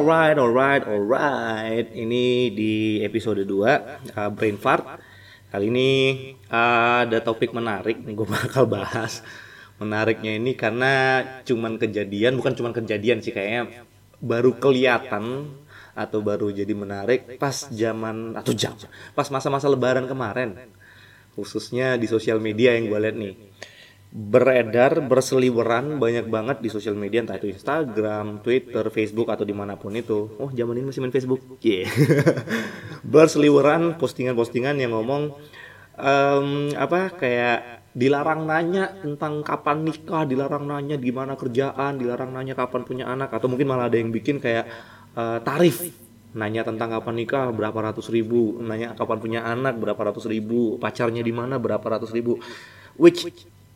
alright, alright, alright. Ini di episode 2 uh, Brain Fart. Kali ini uh, ada topik menarik nih gue bakal bahas. Menariknya ini karena cuman kejadian, bukan cuman kejadian sih kayaknya baru kelihatan atau baru jadi menarik pas zaman atau jam pas masa-masa lebaran kemarin khususnya di sosial media yang gue lihat nih beredar berseliweran banyak banget di sosial media entah itu Instagram, Twitter, Facebook atau di mana pun itu. Oh zaman ini masih main Facebook? Yeah. berseliweran postingan-postingan yang ngomong um, apa kayak dilarang nanya tentang kapan nikah, dilarang nanya gimana kerjaan, dilarang nanya kapan punya anak atau mungkin malah ada yang bikin kayak uh, tarif nanya tentang kapan nikah berapa ratus ribu, nanya kapan punya anak berapa ratus ribu, pacarnya di mana berapa ratus ribu, which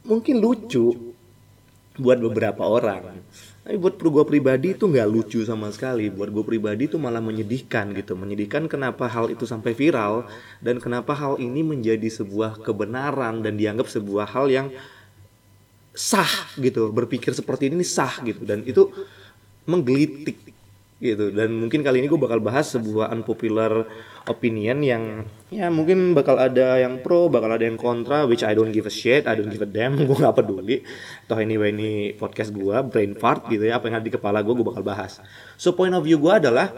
mungkin lucu buat beberapa orang. Tapi buat gue pribadi itu nggak lucu sama sekali. Buat gue pribadi itu malah menyedihkan gitu. Menyedihkan kenapa hal itu sampai viral dan kenapa hal ini menjadi sebuah kebenaran dan dianggap sebuah hal yang sah gitu. Berpikir seperti ini sah gitu. Dan itu menggelitik gitu dan mungkin kali ini gue bakal bahas sebuah unpopular opinion yang ya mungkin bakal ada yang pro, bakal ada yang kontra, which I don't give a shit, I don't give a damn, gue gak peduli. Toh anyway ini podcast gue, brain fart gitu ya, apa yang ada di kepala gue, gue bakal bahas. So point of view gue adalah,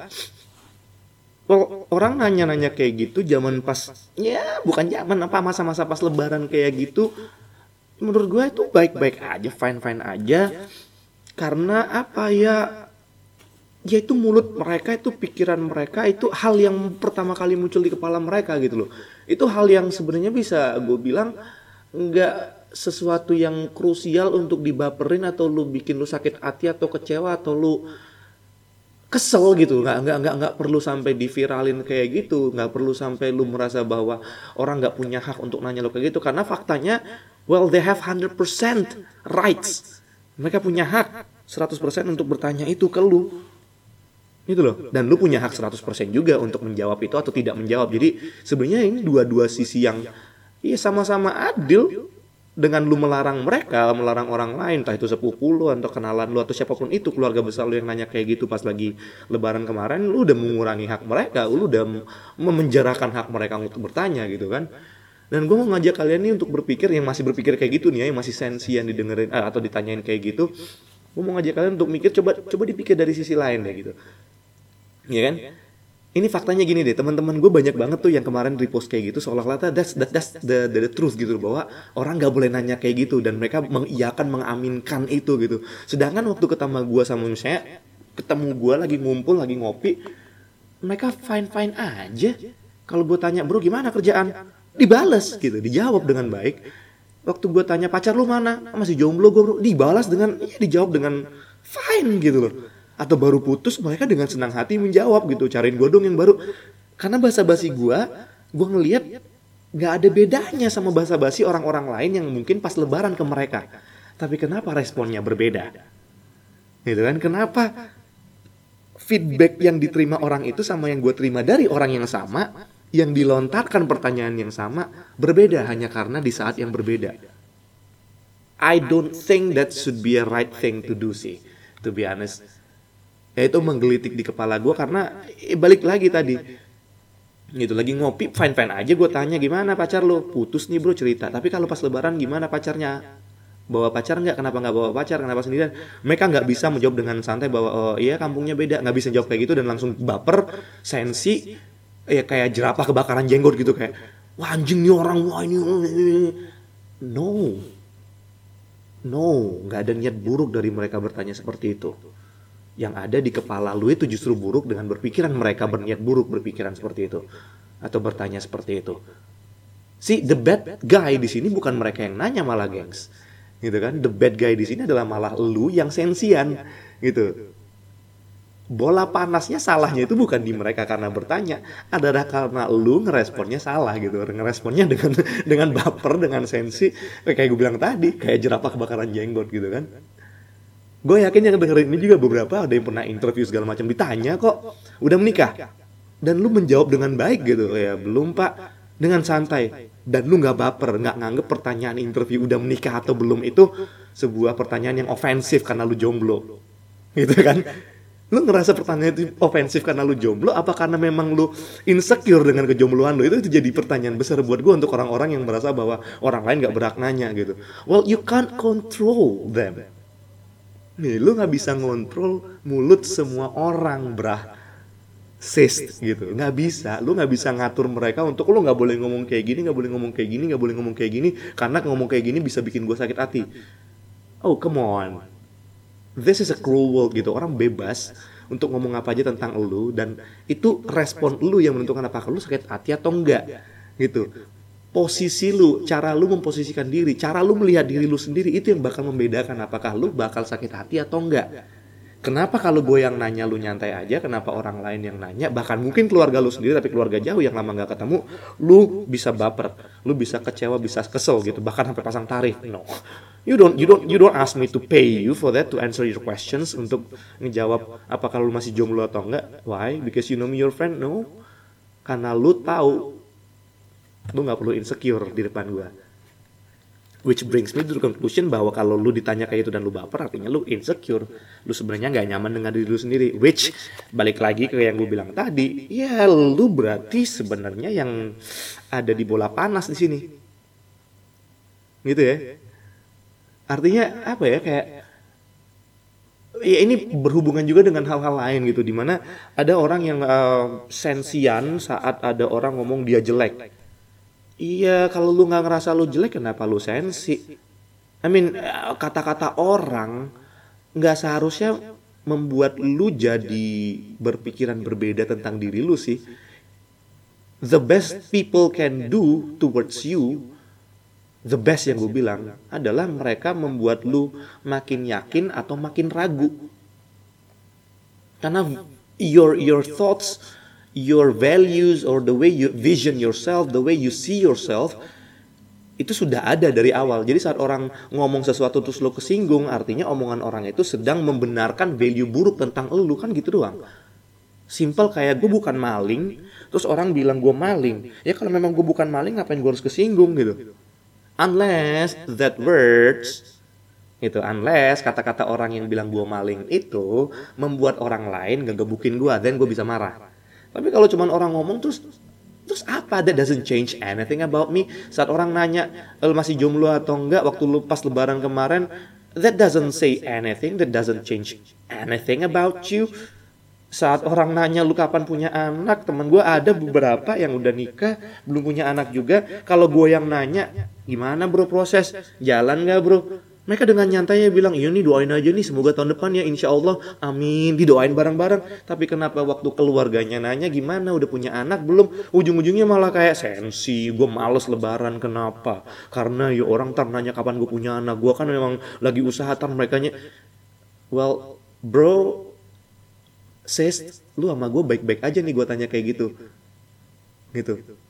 orang nanya-nanya kayak gitu zaman pas, ya bukan zaman apa masa-masa pas lebaran kayak gitu, menurut gue itu baik-baik aja, fine-fine aja. Karena apa ya, ya itu mulut mereka itu pikiran mereka itu hal yang pertama kali muncul di kepala mereka gitu loh. Itu hal yang sebenarnya bisa gue bilang nggak sesuatu yang krusial untuk dibaperin atau lu bikin lu sakit hati atau kecewa atau lu kesel gitu. Nggak nggak nggak nggak perlu sampai diviralin kayak gitu. Nggak perlu sampai lu merasa bahwa orang nggak punya hak untuk nanya lo kayak gitu. Karena faktanya well they have 100% rights. Mereka punya hak 100% untuk bertanya itu ke lu Gitu loh. Dan lu punya hak 100% juga untuk menjawab itu atau tidak menjawab. Jadi sebenarnya ini dua-dua sisi yang iya sama-sama adil dengan lu melarang mereka, melarang orang lain, entah itu sepupu lu atau kenalan lu atau siapa pun itu keluarga besar lu yang nanya kayak gitu pas lagi lebaran kemarin, lu udah mengurangi hak mereka, lu udah memenjarakan hak mereka untuk bertanya gitu kan. Dan gue mau ngajak kalian nih untuk berpikir yang masih berpikir kayak gitu nih ya, yang masih sensi yang didengerin eh, atau ditanyain kayak gitu. Gue mau ngajak kalian untuk mikir coba coba dipikir dari sisi lain deh gitu ya kan? Ini faktanya gini deh, teman-teman gue banyak banget tuh yang kemarin repost kayak gitu seolah-olah that's, that, that's the, the, the truth gitu bahwa orang nggak boleh nanya kayak gitu dan mereka mengiyakan mengaminkan itu gitu. Sedangkan waktu ketemu gue sama misalnya ketemu gue lagi ngumpul lagi ngopi, mereka fine fine aja. Kalau gue tanya bro gimana kerjaan, dibales gitu, dijawab dengan baik. Waktu gue tanya pacar lu mana, masih jomblo gue bro, dibalas dengan, ya dijawab dengan fine gitu loh atau baru putus mereka dengan senang hati menjawab gitu cariin gue dong yang baru. Karena bahasa basi gue gue ngelihat nggak ada bedanya sama bahasa basi orang-orang lain yang mungkin pas lebaran ke mereka. Tapi kenapa responnya berbeda? Gitu kan? Kenapa feedback yang diterima orang itu sama yang gue terima dari orang yang sama yang dilontarkan pertanyaan yang sama berbeda hanya karena di saat yang berbeda. I don't think that should be a right thing to do sih to be honest ya itu menggelitik di kepala gue karena eh, balik lagi tadi. Gitu lagi ngopi fine fine aja gue tanya gimana pacar lo putus nih bro cerita. Tapi kalau pas lebaran gimana pacarnya? Bawa pacar nggak? Kenapa nggak bawa pacar? Kenapa sendirian? Mereka nggak bisa menjawab dengan santai bahwa oh iya kampungnya beda. Nggak bisa jawab kayak gitu dan langsung baper sensi ya kayak jerapah kebakaran jenggot gitu kayak wah anjing nih orang wah ini. No. No nggak ada niat buruk dari mereka bertanya seperti itu yang ada di kepala lu itu justru buruk dengan berpikiran mereka berniat buruk berpikiran seperti itu atau bertanya seperti itu. Si the bad guy di sini bukan mereka yang nanya malah gengs. Gitu kan? The bad guy di sini adalah malah lu yang sensian gitu. Bola panasnya salahnya itu bukan di mereka karena bertanya, adalah karena lu ngeresponnya salah gitu. Ngeresponnya dengan dengan baper, dengan sensi kayak gue bilang tadi, kayak jerapah kebakaran jenggot gitu kan gue yakin yang dengerin ini juga beberapa ada yang pernah interview segala macam ditanya kok udah menikah dan lu menjawab dengan baik gitu ya belum pak dengan santai dan lu nggak baper nggak nganggep pertanyaan interview udah menikah atau belum itu sebuah pertanyaan yang ofensif karena lu jomblo gitu kan Lu ngerasa pertanyaan itu ofensif karena lu jomblo apa karena memang lu insecure dengan kejombloan lu? Itu, itu jadi pertanyaan besar buat gue untuk orang-orang yang merasa bahwa orang lain gak berhak nanya gitu. Well, you can't control them. Nih, lu gak bisa ngontrol mulut semua orang, brah. Sis gitu, nggak bisa. Lu nggak bisa ngatur mereka untuk lu nggak boleh ngomong kayak gini, nggak boleh ngomong kayak gini, nggak boleh ngomong kayak gini, karena ngomong kayak gini bisa bikin gue sakit hati. Oh, come on this is a cruel world gitu orang bebas untuk ngomong apa aja tentang lu dan itu respon lu yang menentukan apakah lu sakit hati atau enggak gitu posisi lu cara lu memposisikan diri cara lu melihat diri lu sendiri itu yang bakal membedakan apakah lu bakal sakit hati atau enggak Kenapa kalau gue yang nanya lu nyantai aja, kenapa orang lain yang nanya, bahkan mungkin keluarga lu sendiri tapi keluarga jauh yang lama nggak ketemu, lu bisa baper, lu bisa kecewa, bisa kesel gitu, bahkan sampai pasang tarif. No, you don't, you don't, you don't ask me to pay you for that to answer your questions untuk ngejawab apa kalau lu masih jomblo atau enggak. Why? Because you know me your friend? No, karena lu tahu lu nggak perlu insecure di depan gue which brings me to the conclusion bahwa kalau lu ditanya kayak itu dan lu baper artinya lu insecure. Lu sebenarnya nggak nyaman dengan diri lu sendiri. Which balik lagi ke yang gue bilang tadi ya lu berarti sebenarnya yang ada di bola panas di sini. Gitu ya? Artinya apa ya kayak ya ini berhubungan juga dengan hal-hal lain gitu di mana ada orang yang uh, sensian saat ada orang ngomong dia jelek Iya, kalau lu nggak ngerasa lu jelek, kenapa lu sensi? I mean, kata-kata orang nggak seharusnya membuat lu jadi berpikiran berbeda tentang diri lu sih. The best people can do towards you, the best yang gue bilang, adalah mereka membuat lu makin yakin atau makin ragu. Karena your your thoughts your values or the way you vision yourself, the way you see yourself itu sudah ada dari awal. Jadi saat orang ngomong sesuatu terus lo kesinggung, artinya omongan orang itu sedang membenarkan value buruk tentang lo kan gitu doang. Simple kayak gue bukan maling, terus orang bilang gue maling. Ya kalau memang gue bukan maling, ngapain gue harus kesinggung gitu? Unless that words itu unless kata-kata orang yang bilang gue maling itu membuat orang lain ngegebukin gue, dan gue bisa marah. Tapi kalau cuma orang ngomong terus terus apa? That doesn't change anything about me. Saat orang nanya, lu masih jomblo atau enggak waktu lu pas lebaran kemarin, that doesn't say anything, that doesn't change anything about you. Saat orang nanya lu kapan punya anak, temen gue ada beberapa yang udah nikah, belum punya anak juga. Kalau gue yang nanya, gimana bro proses? Jalan gak bro? Mereka dengan nyantainya bilang, iya nih doain aja nih semoga tahun depan ya insya Allah amin didoain bareng-bareng. Tapi kenapa waktu keluarganya nanya gimana udah punya anak belum? Ujung-ujungnya malah kayak sensi, gue males lebaran kenapa? Karena ya orang tar nanya kapan gue punya anak, gue kan memang lagi usaha tar mereka. Well bro, sis, lu sama gue baik-baik aja nih gue tanya kayak gitu. Gitu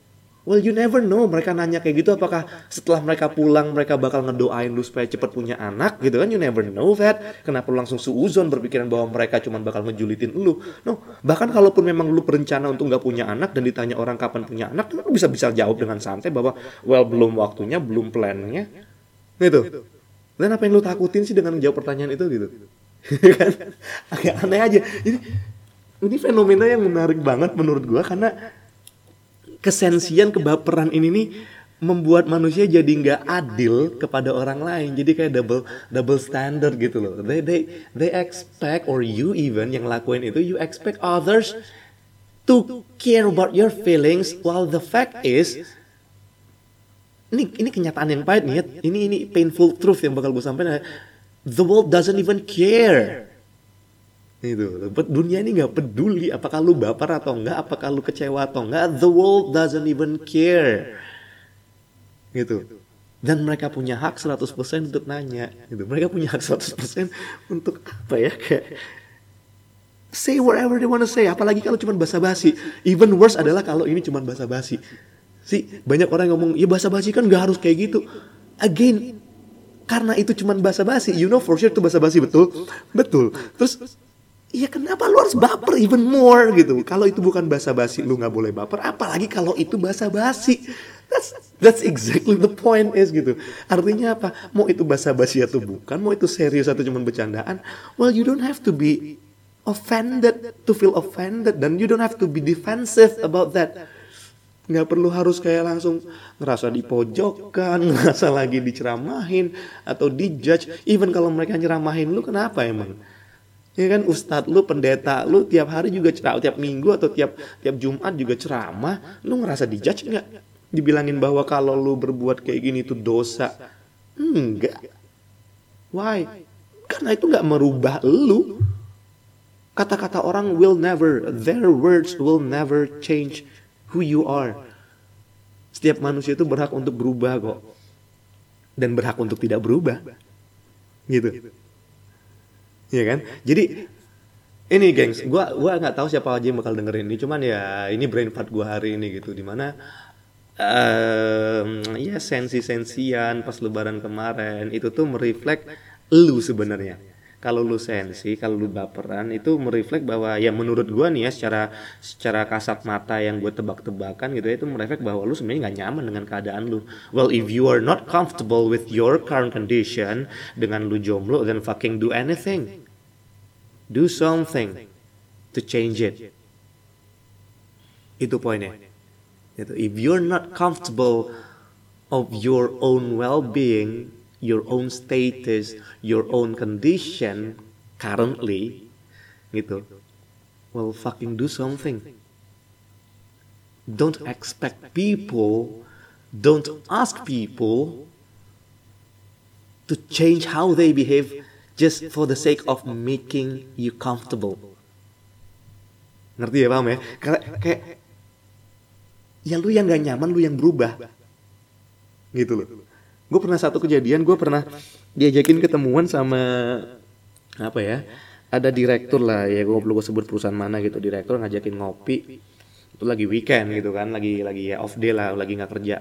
Well you never know. Mereka nanya kayak gitu apakah setelah mereka pulang mereka bakal ngedoain lu supaya cepet punya anak gitu kan? You never know that. Kenapa lu langsung suuzon berpikiran bahwa mereka cuma bakal ngejulitin lu? No. Bahkan kalaupun memang lu berencana untuk nggak punya anak dan ditanya orang kapan punya anak lu bisa bisa jawab dengan santai bahwa well belum waktunya belum plannya. Gitu. Dan apa yang lu takutin sih dengan menjawab pertanyaan itu gitu? Kan? Agak aneh aja. Ini ini fenomena yang menarik banget menurut gua karena kesensian kebaperan ini nih membuat manusia jadi nggak adil kepada orang lain. Jadi kayak double double standard gitu loh. They they they expect or you even yang lakuin itu you expect others to care about your feelings while the fact is ini ini kenyataan yang pahit nih ini ini painful truth yang bakal gue sampaikan. The world doesn't even care itu dunia ini nggak peduli apakah lu baper atau enggak apakah lu kecewa atau enggak the world doesn't even care. Gitu. Dan mereka punya hak 100% untuk nanya. Gitu. Mereka punya hak 100% untuk apa ya kayak say whatever they wanna say. Apalagi kalau cuma basa-basi. Even worse adalah kalau ini cuma basa-basi. Sih banyak orang ngomong ya basa-basi kan nggak harus kayak gitu. Again karena itu cuma basa-basi. You know for sure itu basa-basi betul? Betul. Terus Iya kenapa lu harus baper even more gitu. Kalau itu bukan basa-basi lu nggak boleh baper. Apalagi kalau itu basa-basi. That's, that's exactly the point is gitu. Artinya apa? Mau itu basa-basi atau bukan, mau itu serius atau cuma bercandaan. Well you don't have to be offended to feel offended dan you don't have to be defensive about that nggak perlu harus kayak langsung ngerasa dipojokkan ngerasa lagi diceramahin atau dijudge even kalau mereka nyeramahin lu kenapa emang ya kan ustadz lu pendeta lu tiap hari juga ceramah tiap minggu atau tiap tiap jumat juga ceramah lu ngerasa dijudge nggak dibilangin bahwa kalau lu berbuat kayak gini itu dosa enggak why karena itu nggak merubah lu Kata-kata orang will never, their words will never change who you are. Setiap manusia itu berhak untuk berubah kok. Dan berhak untuk tidak berubah. Gitu. Iya kan? Jadi ini gengs, gua gua nggak tahu siapa aja yang bakal dengerin ini, cuman ya ini brain fart gua hari ini gitu di mana um, ya sensi-sensian pas lebaran kemarin itu tuh mereflek lu sebenarnya kalau lu sensi, kalau lu baperan itu mereflek bahwa ya menurut gua nih ya secara secara kasat mata yang gue tebak-tebakan gitu ya itu mereflek bahwa lu sebenarnya nggak nyaman dengan keadaan lu. Well, if you are not comfortable with your current condition dengan lu jomblo then fucking do anything. Do something to change it. Itu poinnya. Itu if you're not comfortable of your own well-being, your own status, your own condition currently gitu. Well, fucking do something. Don't expect people, don't ask people to change how they behave just for the sake of making you comfortable. Ngerti ya paham ya? Kayak, kayak ya lu yang gak nyaman, lu yang berubah. Gitu loh gue pernah satu kejadian gue pernah diajakin ketemuan sama apa ya ada direktur lah ya gue belum sebut perusahaan mana gitu direktur ngajakin ngopi. Itu lagi weekend gitu kan lagi lagi ya off day lah lagi nggak kerja.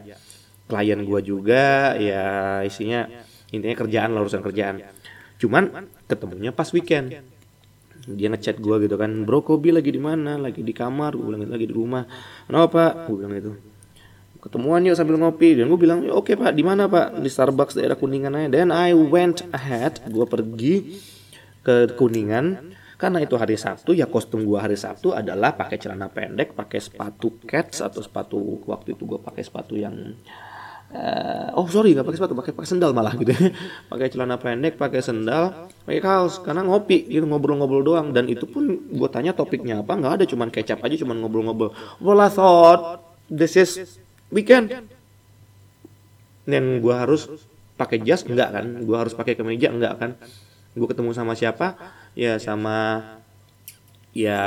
Klien gue juga ya isinya intinya kerjaan lah urusan kerjaan. Cuman ketemunya pas weekend. Dia ngechat gue gitu kan bro Kobi lagi di mana? Lagi di kamar. Gue bilang lagi di rumah. Kenapa gue bilang gitu ketemuan yuk sambil ngopi. Dan gue bilang oke pak. Di mana pak? Di Starbucks daerah kuningan aja. Dan I went ahead. Gue pergi ke kuningan. Karena itu hari Sabtu ya kostum gue hari Sabtu adalah pakai celana pendek pakai sepatu cats atau sepatu waktu itu gue pakai sepatu yang uh, oh sorry nggak pakai sepatu pakai pakai sendal malah gitu ya. pakai celana pendek pakai sendal pakai kaos karena ngopi gitu ngobrol-ngobrol doang. Dan itu pun gue tanya topiknya apa nggak ada cuman kecap aja cuman ngobrol-ngobrol. Well I thought this is weekend. Dan gue harus pakai jas? Enggak kan? Gue harus pakai kemeja? Enggak kan? Gue ketemu sama siapa? Ya sama ya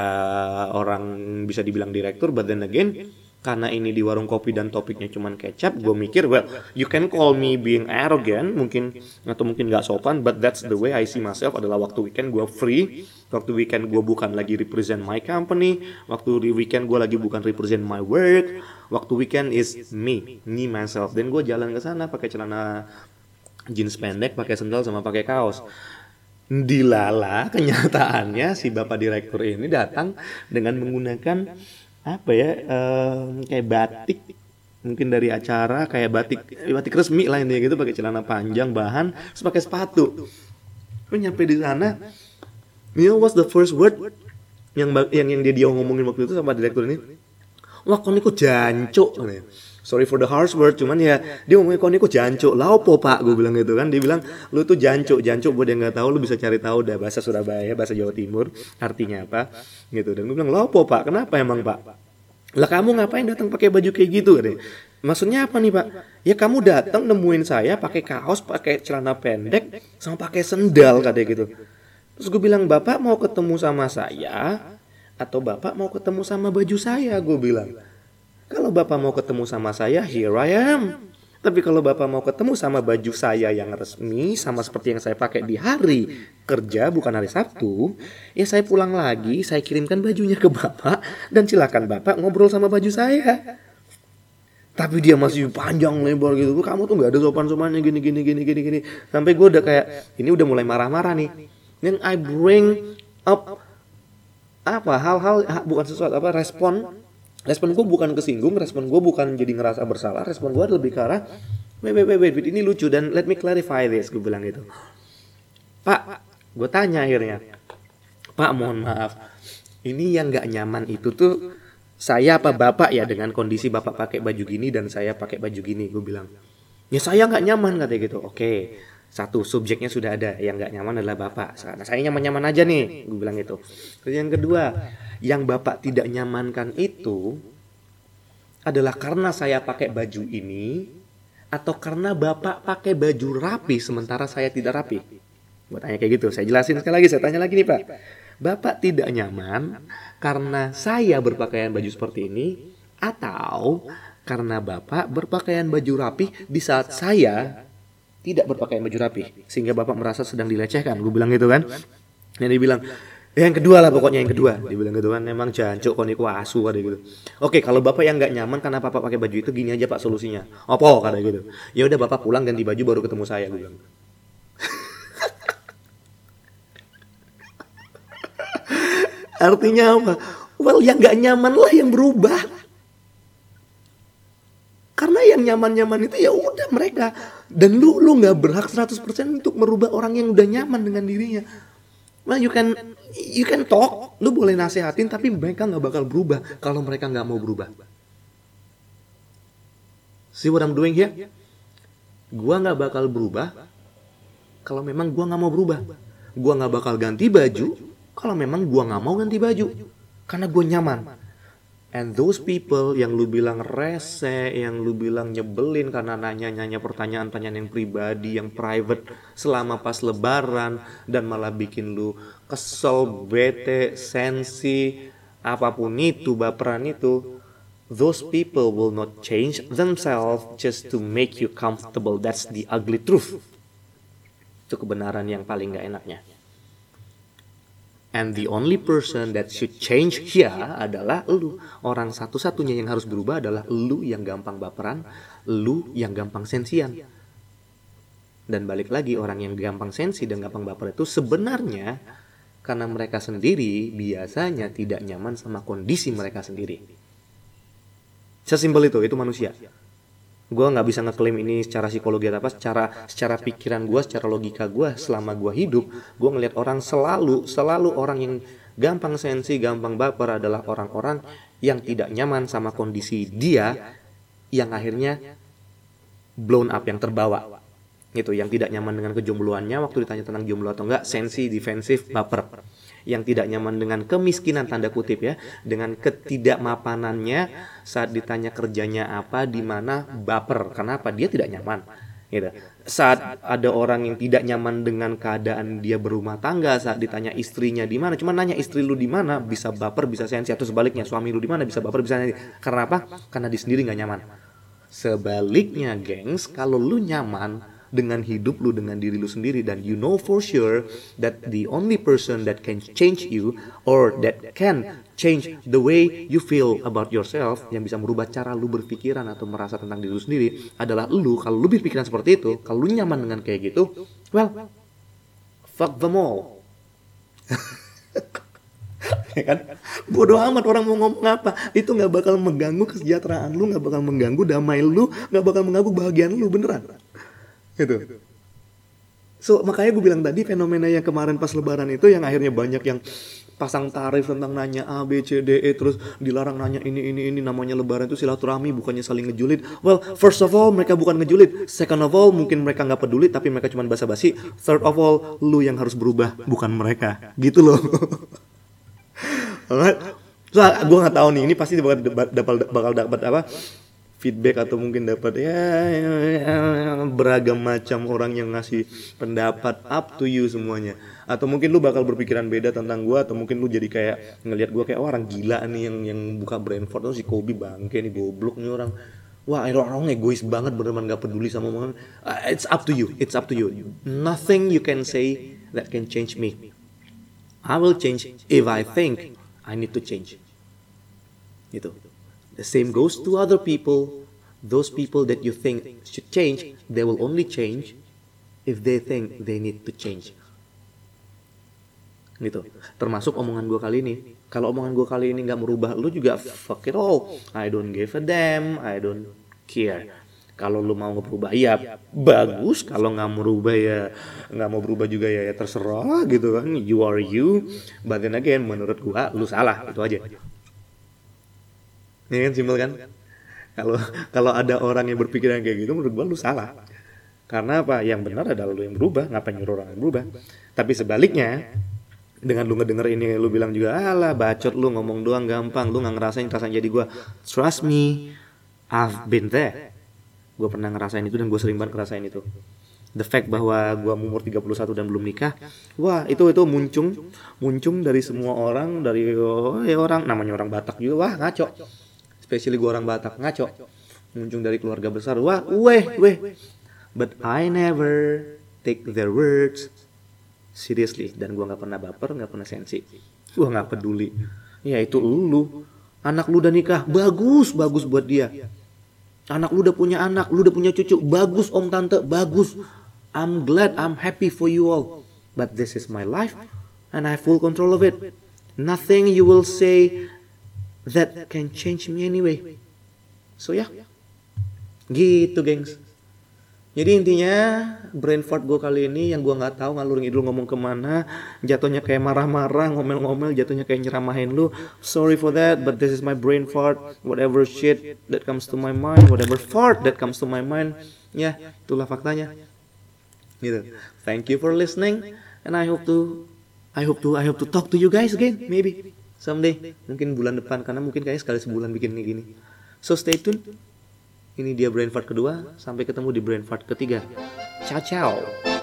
orang bisa dibilang direktur but then again karena ini di warung kopi dan topiknya cuman kecap gue mikir well you can call me being arrogant mungkin atau mungkin gak sopan but that's the way I see myself adalah waktu weekend gue free. Waktu weekend gue bukan lagi represent my company waktu weekend gue lagi bukan represent my work waktu weekend is me me myself. Dan gue jalan ke sana pakai celana jeans pendek pakai sandal sama pakai kaos. Dilala kenyataannya si bapak direktur ini datang dengan menggunakan apa ya uh, kayak batik. Mungkin dari acara kayak batik batik resmi lah intinya gitu pakai celana panjang bahan terus pakai sepatu. Gue nyampe di sana you know what's the first word yang yang yang dia dia ngomongin waktu itu sama direktur ini? Wah kau kok jancuk sorry for the harsh word cuman ya dia ngomongin kau kok jancuk lah opo pak gue bilang gitu kan dia bilang lu tuh jancuk jancuk buat yang nggak tahu lu bisa cari tahu dah bahasa Surabaya bahasa Jawa Timur artinya apa gitu dan gue bilang lo opo pak kenapa emang pak lah kamu ngapain datang pakai baju kayak gitu deh? Maksudnya apa nih pak? Ya kamu datang nemuin saya pakai kaos, pakai celana pendek, sama pakai sendal katanya gitu. Terus gue bilang bapak mau ketemu sama saya atau bapak mau ketemu sama baju saya? Gue bilang. Kalau bapak mau ketemu sama saya, here I am. Tapi kalau Bapak mau ketemu sama baju saya yang resmi, sama seperti yang saya pakai di hari kerja, bukan hari Sabtu, ya saya pulang lagi, saya kirimkan bajunya ke Bapak, dan silakan Bapak ngobrol sama baju saya. Tapi dia masih panjang lebar gitu, kamu tuh nggak ada sopan-sopannya gini gini gini gini gini. Sampai gue udah kayak, ini udah mulai marah-marah nih. Then I bring up apa hal-hal bukan sesuatu apa respon respon gue bukan kesinggung respon gue bukan jadi ngerasa bersalah respon gue lebih ke arah wait wait wait wait ini lucu dan let me clarify this gue bilang gitu. Pak gue tanya akhirnya Pak mohon maaf, ini yang nggak nyaman itu tuh saya apa bapak ya dengan kondisi bapak pakai baju gini dan saya pakai baju gini? Gue bilang ya saya nggak nyaman katanya gitu. Oke satu subjeknya sudah ada yang nggak nyaman adalah bapak. Nah, saya nyaman nyaman aja nih gue bilang gitu. Terus yang kedua yang bapak tidak nyamankan itu adalah karena saya pakai baju ini atau karena bapak pakai baju rapi sementara saya tidak rapi. Buat tanya kayak gitu saya jelasin sekali lagi saya tanya lagi nih pak. Bapak tidak nyaman karena saya berpakaian baju seperti ini atau karena Bapak berpakaian baju rapi di saat saya tidak berpakaian baju rapi sehingga Bapak merasa sedang dilecehkan. Gue bilang gitu kan. Dan dia bilang, ya yang kedua lah pokoknya yang kedua. Dia bilang gitu kan, memang jancuk koni asu ada gitu. Oke, kalau Bapak yang nggak nyaman karena Bapak pakai baju itu gini aja Pak solusinya. Apa kata gitu. Ya udah Bapak pulang ganti baju baru ketemu saya gue bilang. Artinya apa? Well, yang gak nyaman lah yang berubah. Karena yang nyaman-nyaman itu ya udah mereka. Dan lu lu nggak berhak 100% untuk merubah orang yang udah nyaman dengan dirinya. Well, you can you can talk, lu boleh nasehatin tapi mereka nggak bakal berubah kalau mereka nggak mau berubah. See what I'm doing here? Gua nggak bakal berubah kalau memang gua nggak mau berubah. Gua nggak bakal ganti baju kalau memang gua nggak mau ganti baju karena gue nyaman and those people yang lu bilang rese yang lu bilang nyebelin karena nanya-nanya pertanyaan-pertanyaan yang pribadi yang private selama pas lebaran dan malah bikin lu kesel bete sensi apa pun itu baperan itu those people will not change themselves just to make you comfortable. That's the ugly truth. Itu kebenaran yang paling gak enaknya And the only person that should change here adalah lu. Orang satu-satunya yang harus berubah adalah lu yang gampang baperan, lu yang gampang sensian. Dan balik lagi orang yang gampang sensi dan gampang baper itu sebenarnya karena mereka sendiri biasanya tidak nyaman sama kondisi mereka sendiri. Sesimpel itu, itu manusia gue nggak bisa ngeklaim ini secara psikologi atau apa secara secara pikiran gue secara logika gue selama gue hidup gue ngelihat orang selalu selalu orang yang gampang sensi gampang baper adalah orang-orang yang tidak nyaman sama kondisi dia yang akhirnya blown up yang terbawa gitu yang tidak nyaman dengan kejombloannya waktu ditanya tentang jomblo atau enggak sensi defensif baper yang tidak nyaman dengan kemiskinan tanda kutip ya, dengan ketidakmapanannya saat ditanya kerjanya apa, di mana baper. Kenapa? Dia tidak nyaman. Gitu. Saat ada orang yang tidak nyaman dengan keadaan dia berumah tangga, saat ditanya istrinya di mana, cuma nanya istri lu di mana, bisa baper, bisa sensi atau sebaliknya suami lu di mana, bisa baper, bisa sensi. Karena apa? Karena di sendiri nggak nyaman. Sebaliknya, gengs, kalau lu nyaman, dengan hidup lu dengan diri lu sendiri dan you know for sure that the only person that can change you or that can change the way you feel about yourself yang bisa merubah cara lu berpikiran atau merasa tentang diri lu sendiri adalah lu. Kalau lu berpikiran seperti itu kalau lu nyaman dengan kayak gitu well fuck them all. Ya kan? Bodoh amat orang mau ngomong apa. Itu nggak bakal mengganggu kesejahteraan lu nggak bakal mengganggu damai lu nggak bakal mengganggu bahagian lu beneran Gitu. So makanya gue bilang tadi fenomena yang kemarin pas lebaran itu yang akhirnya banyak yang pasang tarif tentang nanya A, B, C, D, E terus dilarang nanya ini, ini, ini namanya lebaran itu silaturahmi bukannya saling ngejulit. Well, first of all mereka bukan ngejulit. Second of all mungkin mereka nggak peduli tapi mereka cuma basa-basi. Third of all lu yang harus berubah bukan mereka. Gitu loh. Alright. So, gue nggak tahu nih ini pasti bakal bakal bakal dapat apa feedback atau mungkin dapat ya, ya, ya, beragam macam orang yang ngasih pendapat up to you semuanya. Atau mungkin lu bakal berpikiran beda tentang gua atau mungkin lu jadi kayak ngelihat gua kayak oh, orang gila nih yang yang buka Brentford tuh si Kobe bangke nih goblok nih orang. Wah orang orang egois banget bener-bener gak peduli sama omongan uh, it's up to you it's up to you. Nothing you can say that can change me. I will change if I think I need to change. Gitu The same goes to other people. Those people that you think should change, they will only change if they think they need to change. Gitu. Termasuk omongan gue kali ini. Kalau omongan gue kali ini nggak merubah lu juga fuck it all. I don't give a damn. I don't care. kalau lu mau berubah ya bagus kalau nggak mau berubah ya nggak mau berubah juga ya, ya terserah gitu kan you are you but then again menurut gua lu salah itu aja ini kan simpel kan? Kalau kalau ada orang yang berpikiran kayak gitu menurut gua lu salah. Karena apa? Yang benar adalah lu yang berubah ngapain nyuruh orang yang berubah? Tapi sebaliknya dengan lu ngedenger ini lu bilang juga alah bacot lu ngomong doang gampang lu nggak ngerasain ngerasain jadi gua. Trust me I've been there. Gue pernah ngerasain itu dan gue sering banget ngerasain itu. The fact bahwa gue umur 31 dan belum nikah wah itu itu muncung muncung dari semua orang dari oh, ya orang namanya orang Batak juga wah ngaco especially gue orang Batak. Ngaco. Muncung dari keluarga besar. Wah weh weh. But I never take their words seriously. Dan gue nggak pernah baper nggak pernah sensi. Gue nggak peduli. Ya itu lu. Anak lu udah nikah. Bagus bagus buat dia. Anak lu udah punya anak lu udah punya cucu. Bagus om tante. Bagus. I'm glad I'm happy for you all. But this is my life and I have full control of it. Nothing you will say that can change me anyway so ya yeah. gitu gengs jadi intinya brain fart gue kali ini yang gue nggak tahu ngalur ngidul ngomong ke mana, jatuhnya kayak marah-marah, ngomel-ngomel, jatuhnya kayak nyeramahin lu. Sorry for that, but this is my brain fart. Whatever shit that comes to my mind, whatever fart that comes to my mind, ya itulah faktanya. Gitu. Thank you for listening, and I hope to, I hope to, I hope to talk to you guys again, maybe someday, mungkin bulan depan karena mungkin kayak sekali sebulan bikin ini gini. So stay tuned. Ini dia brain fart kedua, sampai ketemu di brain fart ketiga. Ciao ciao.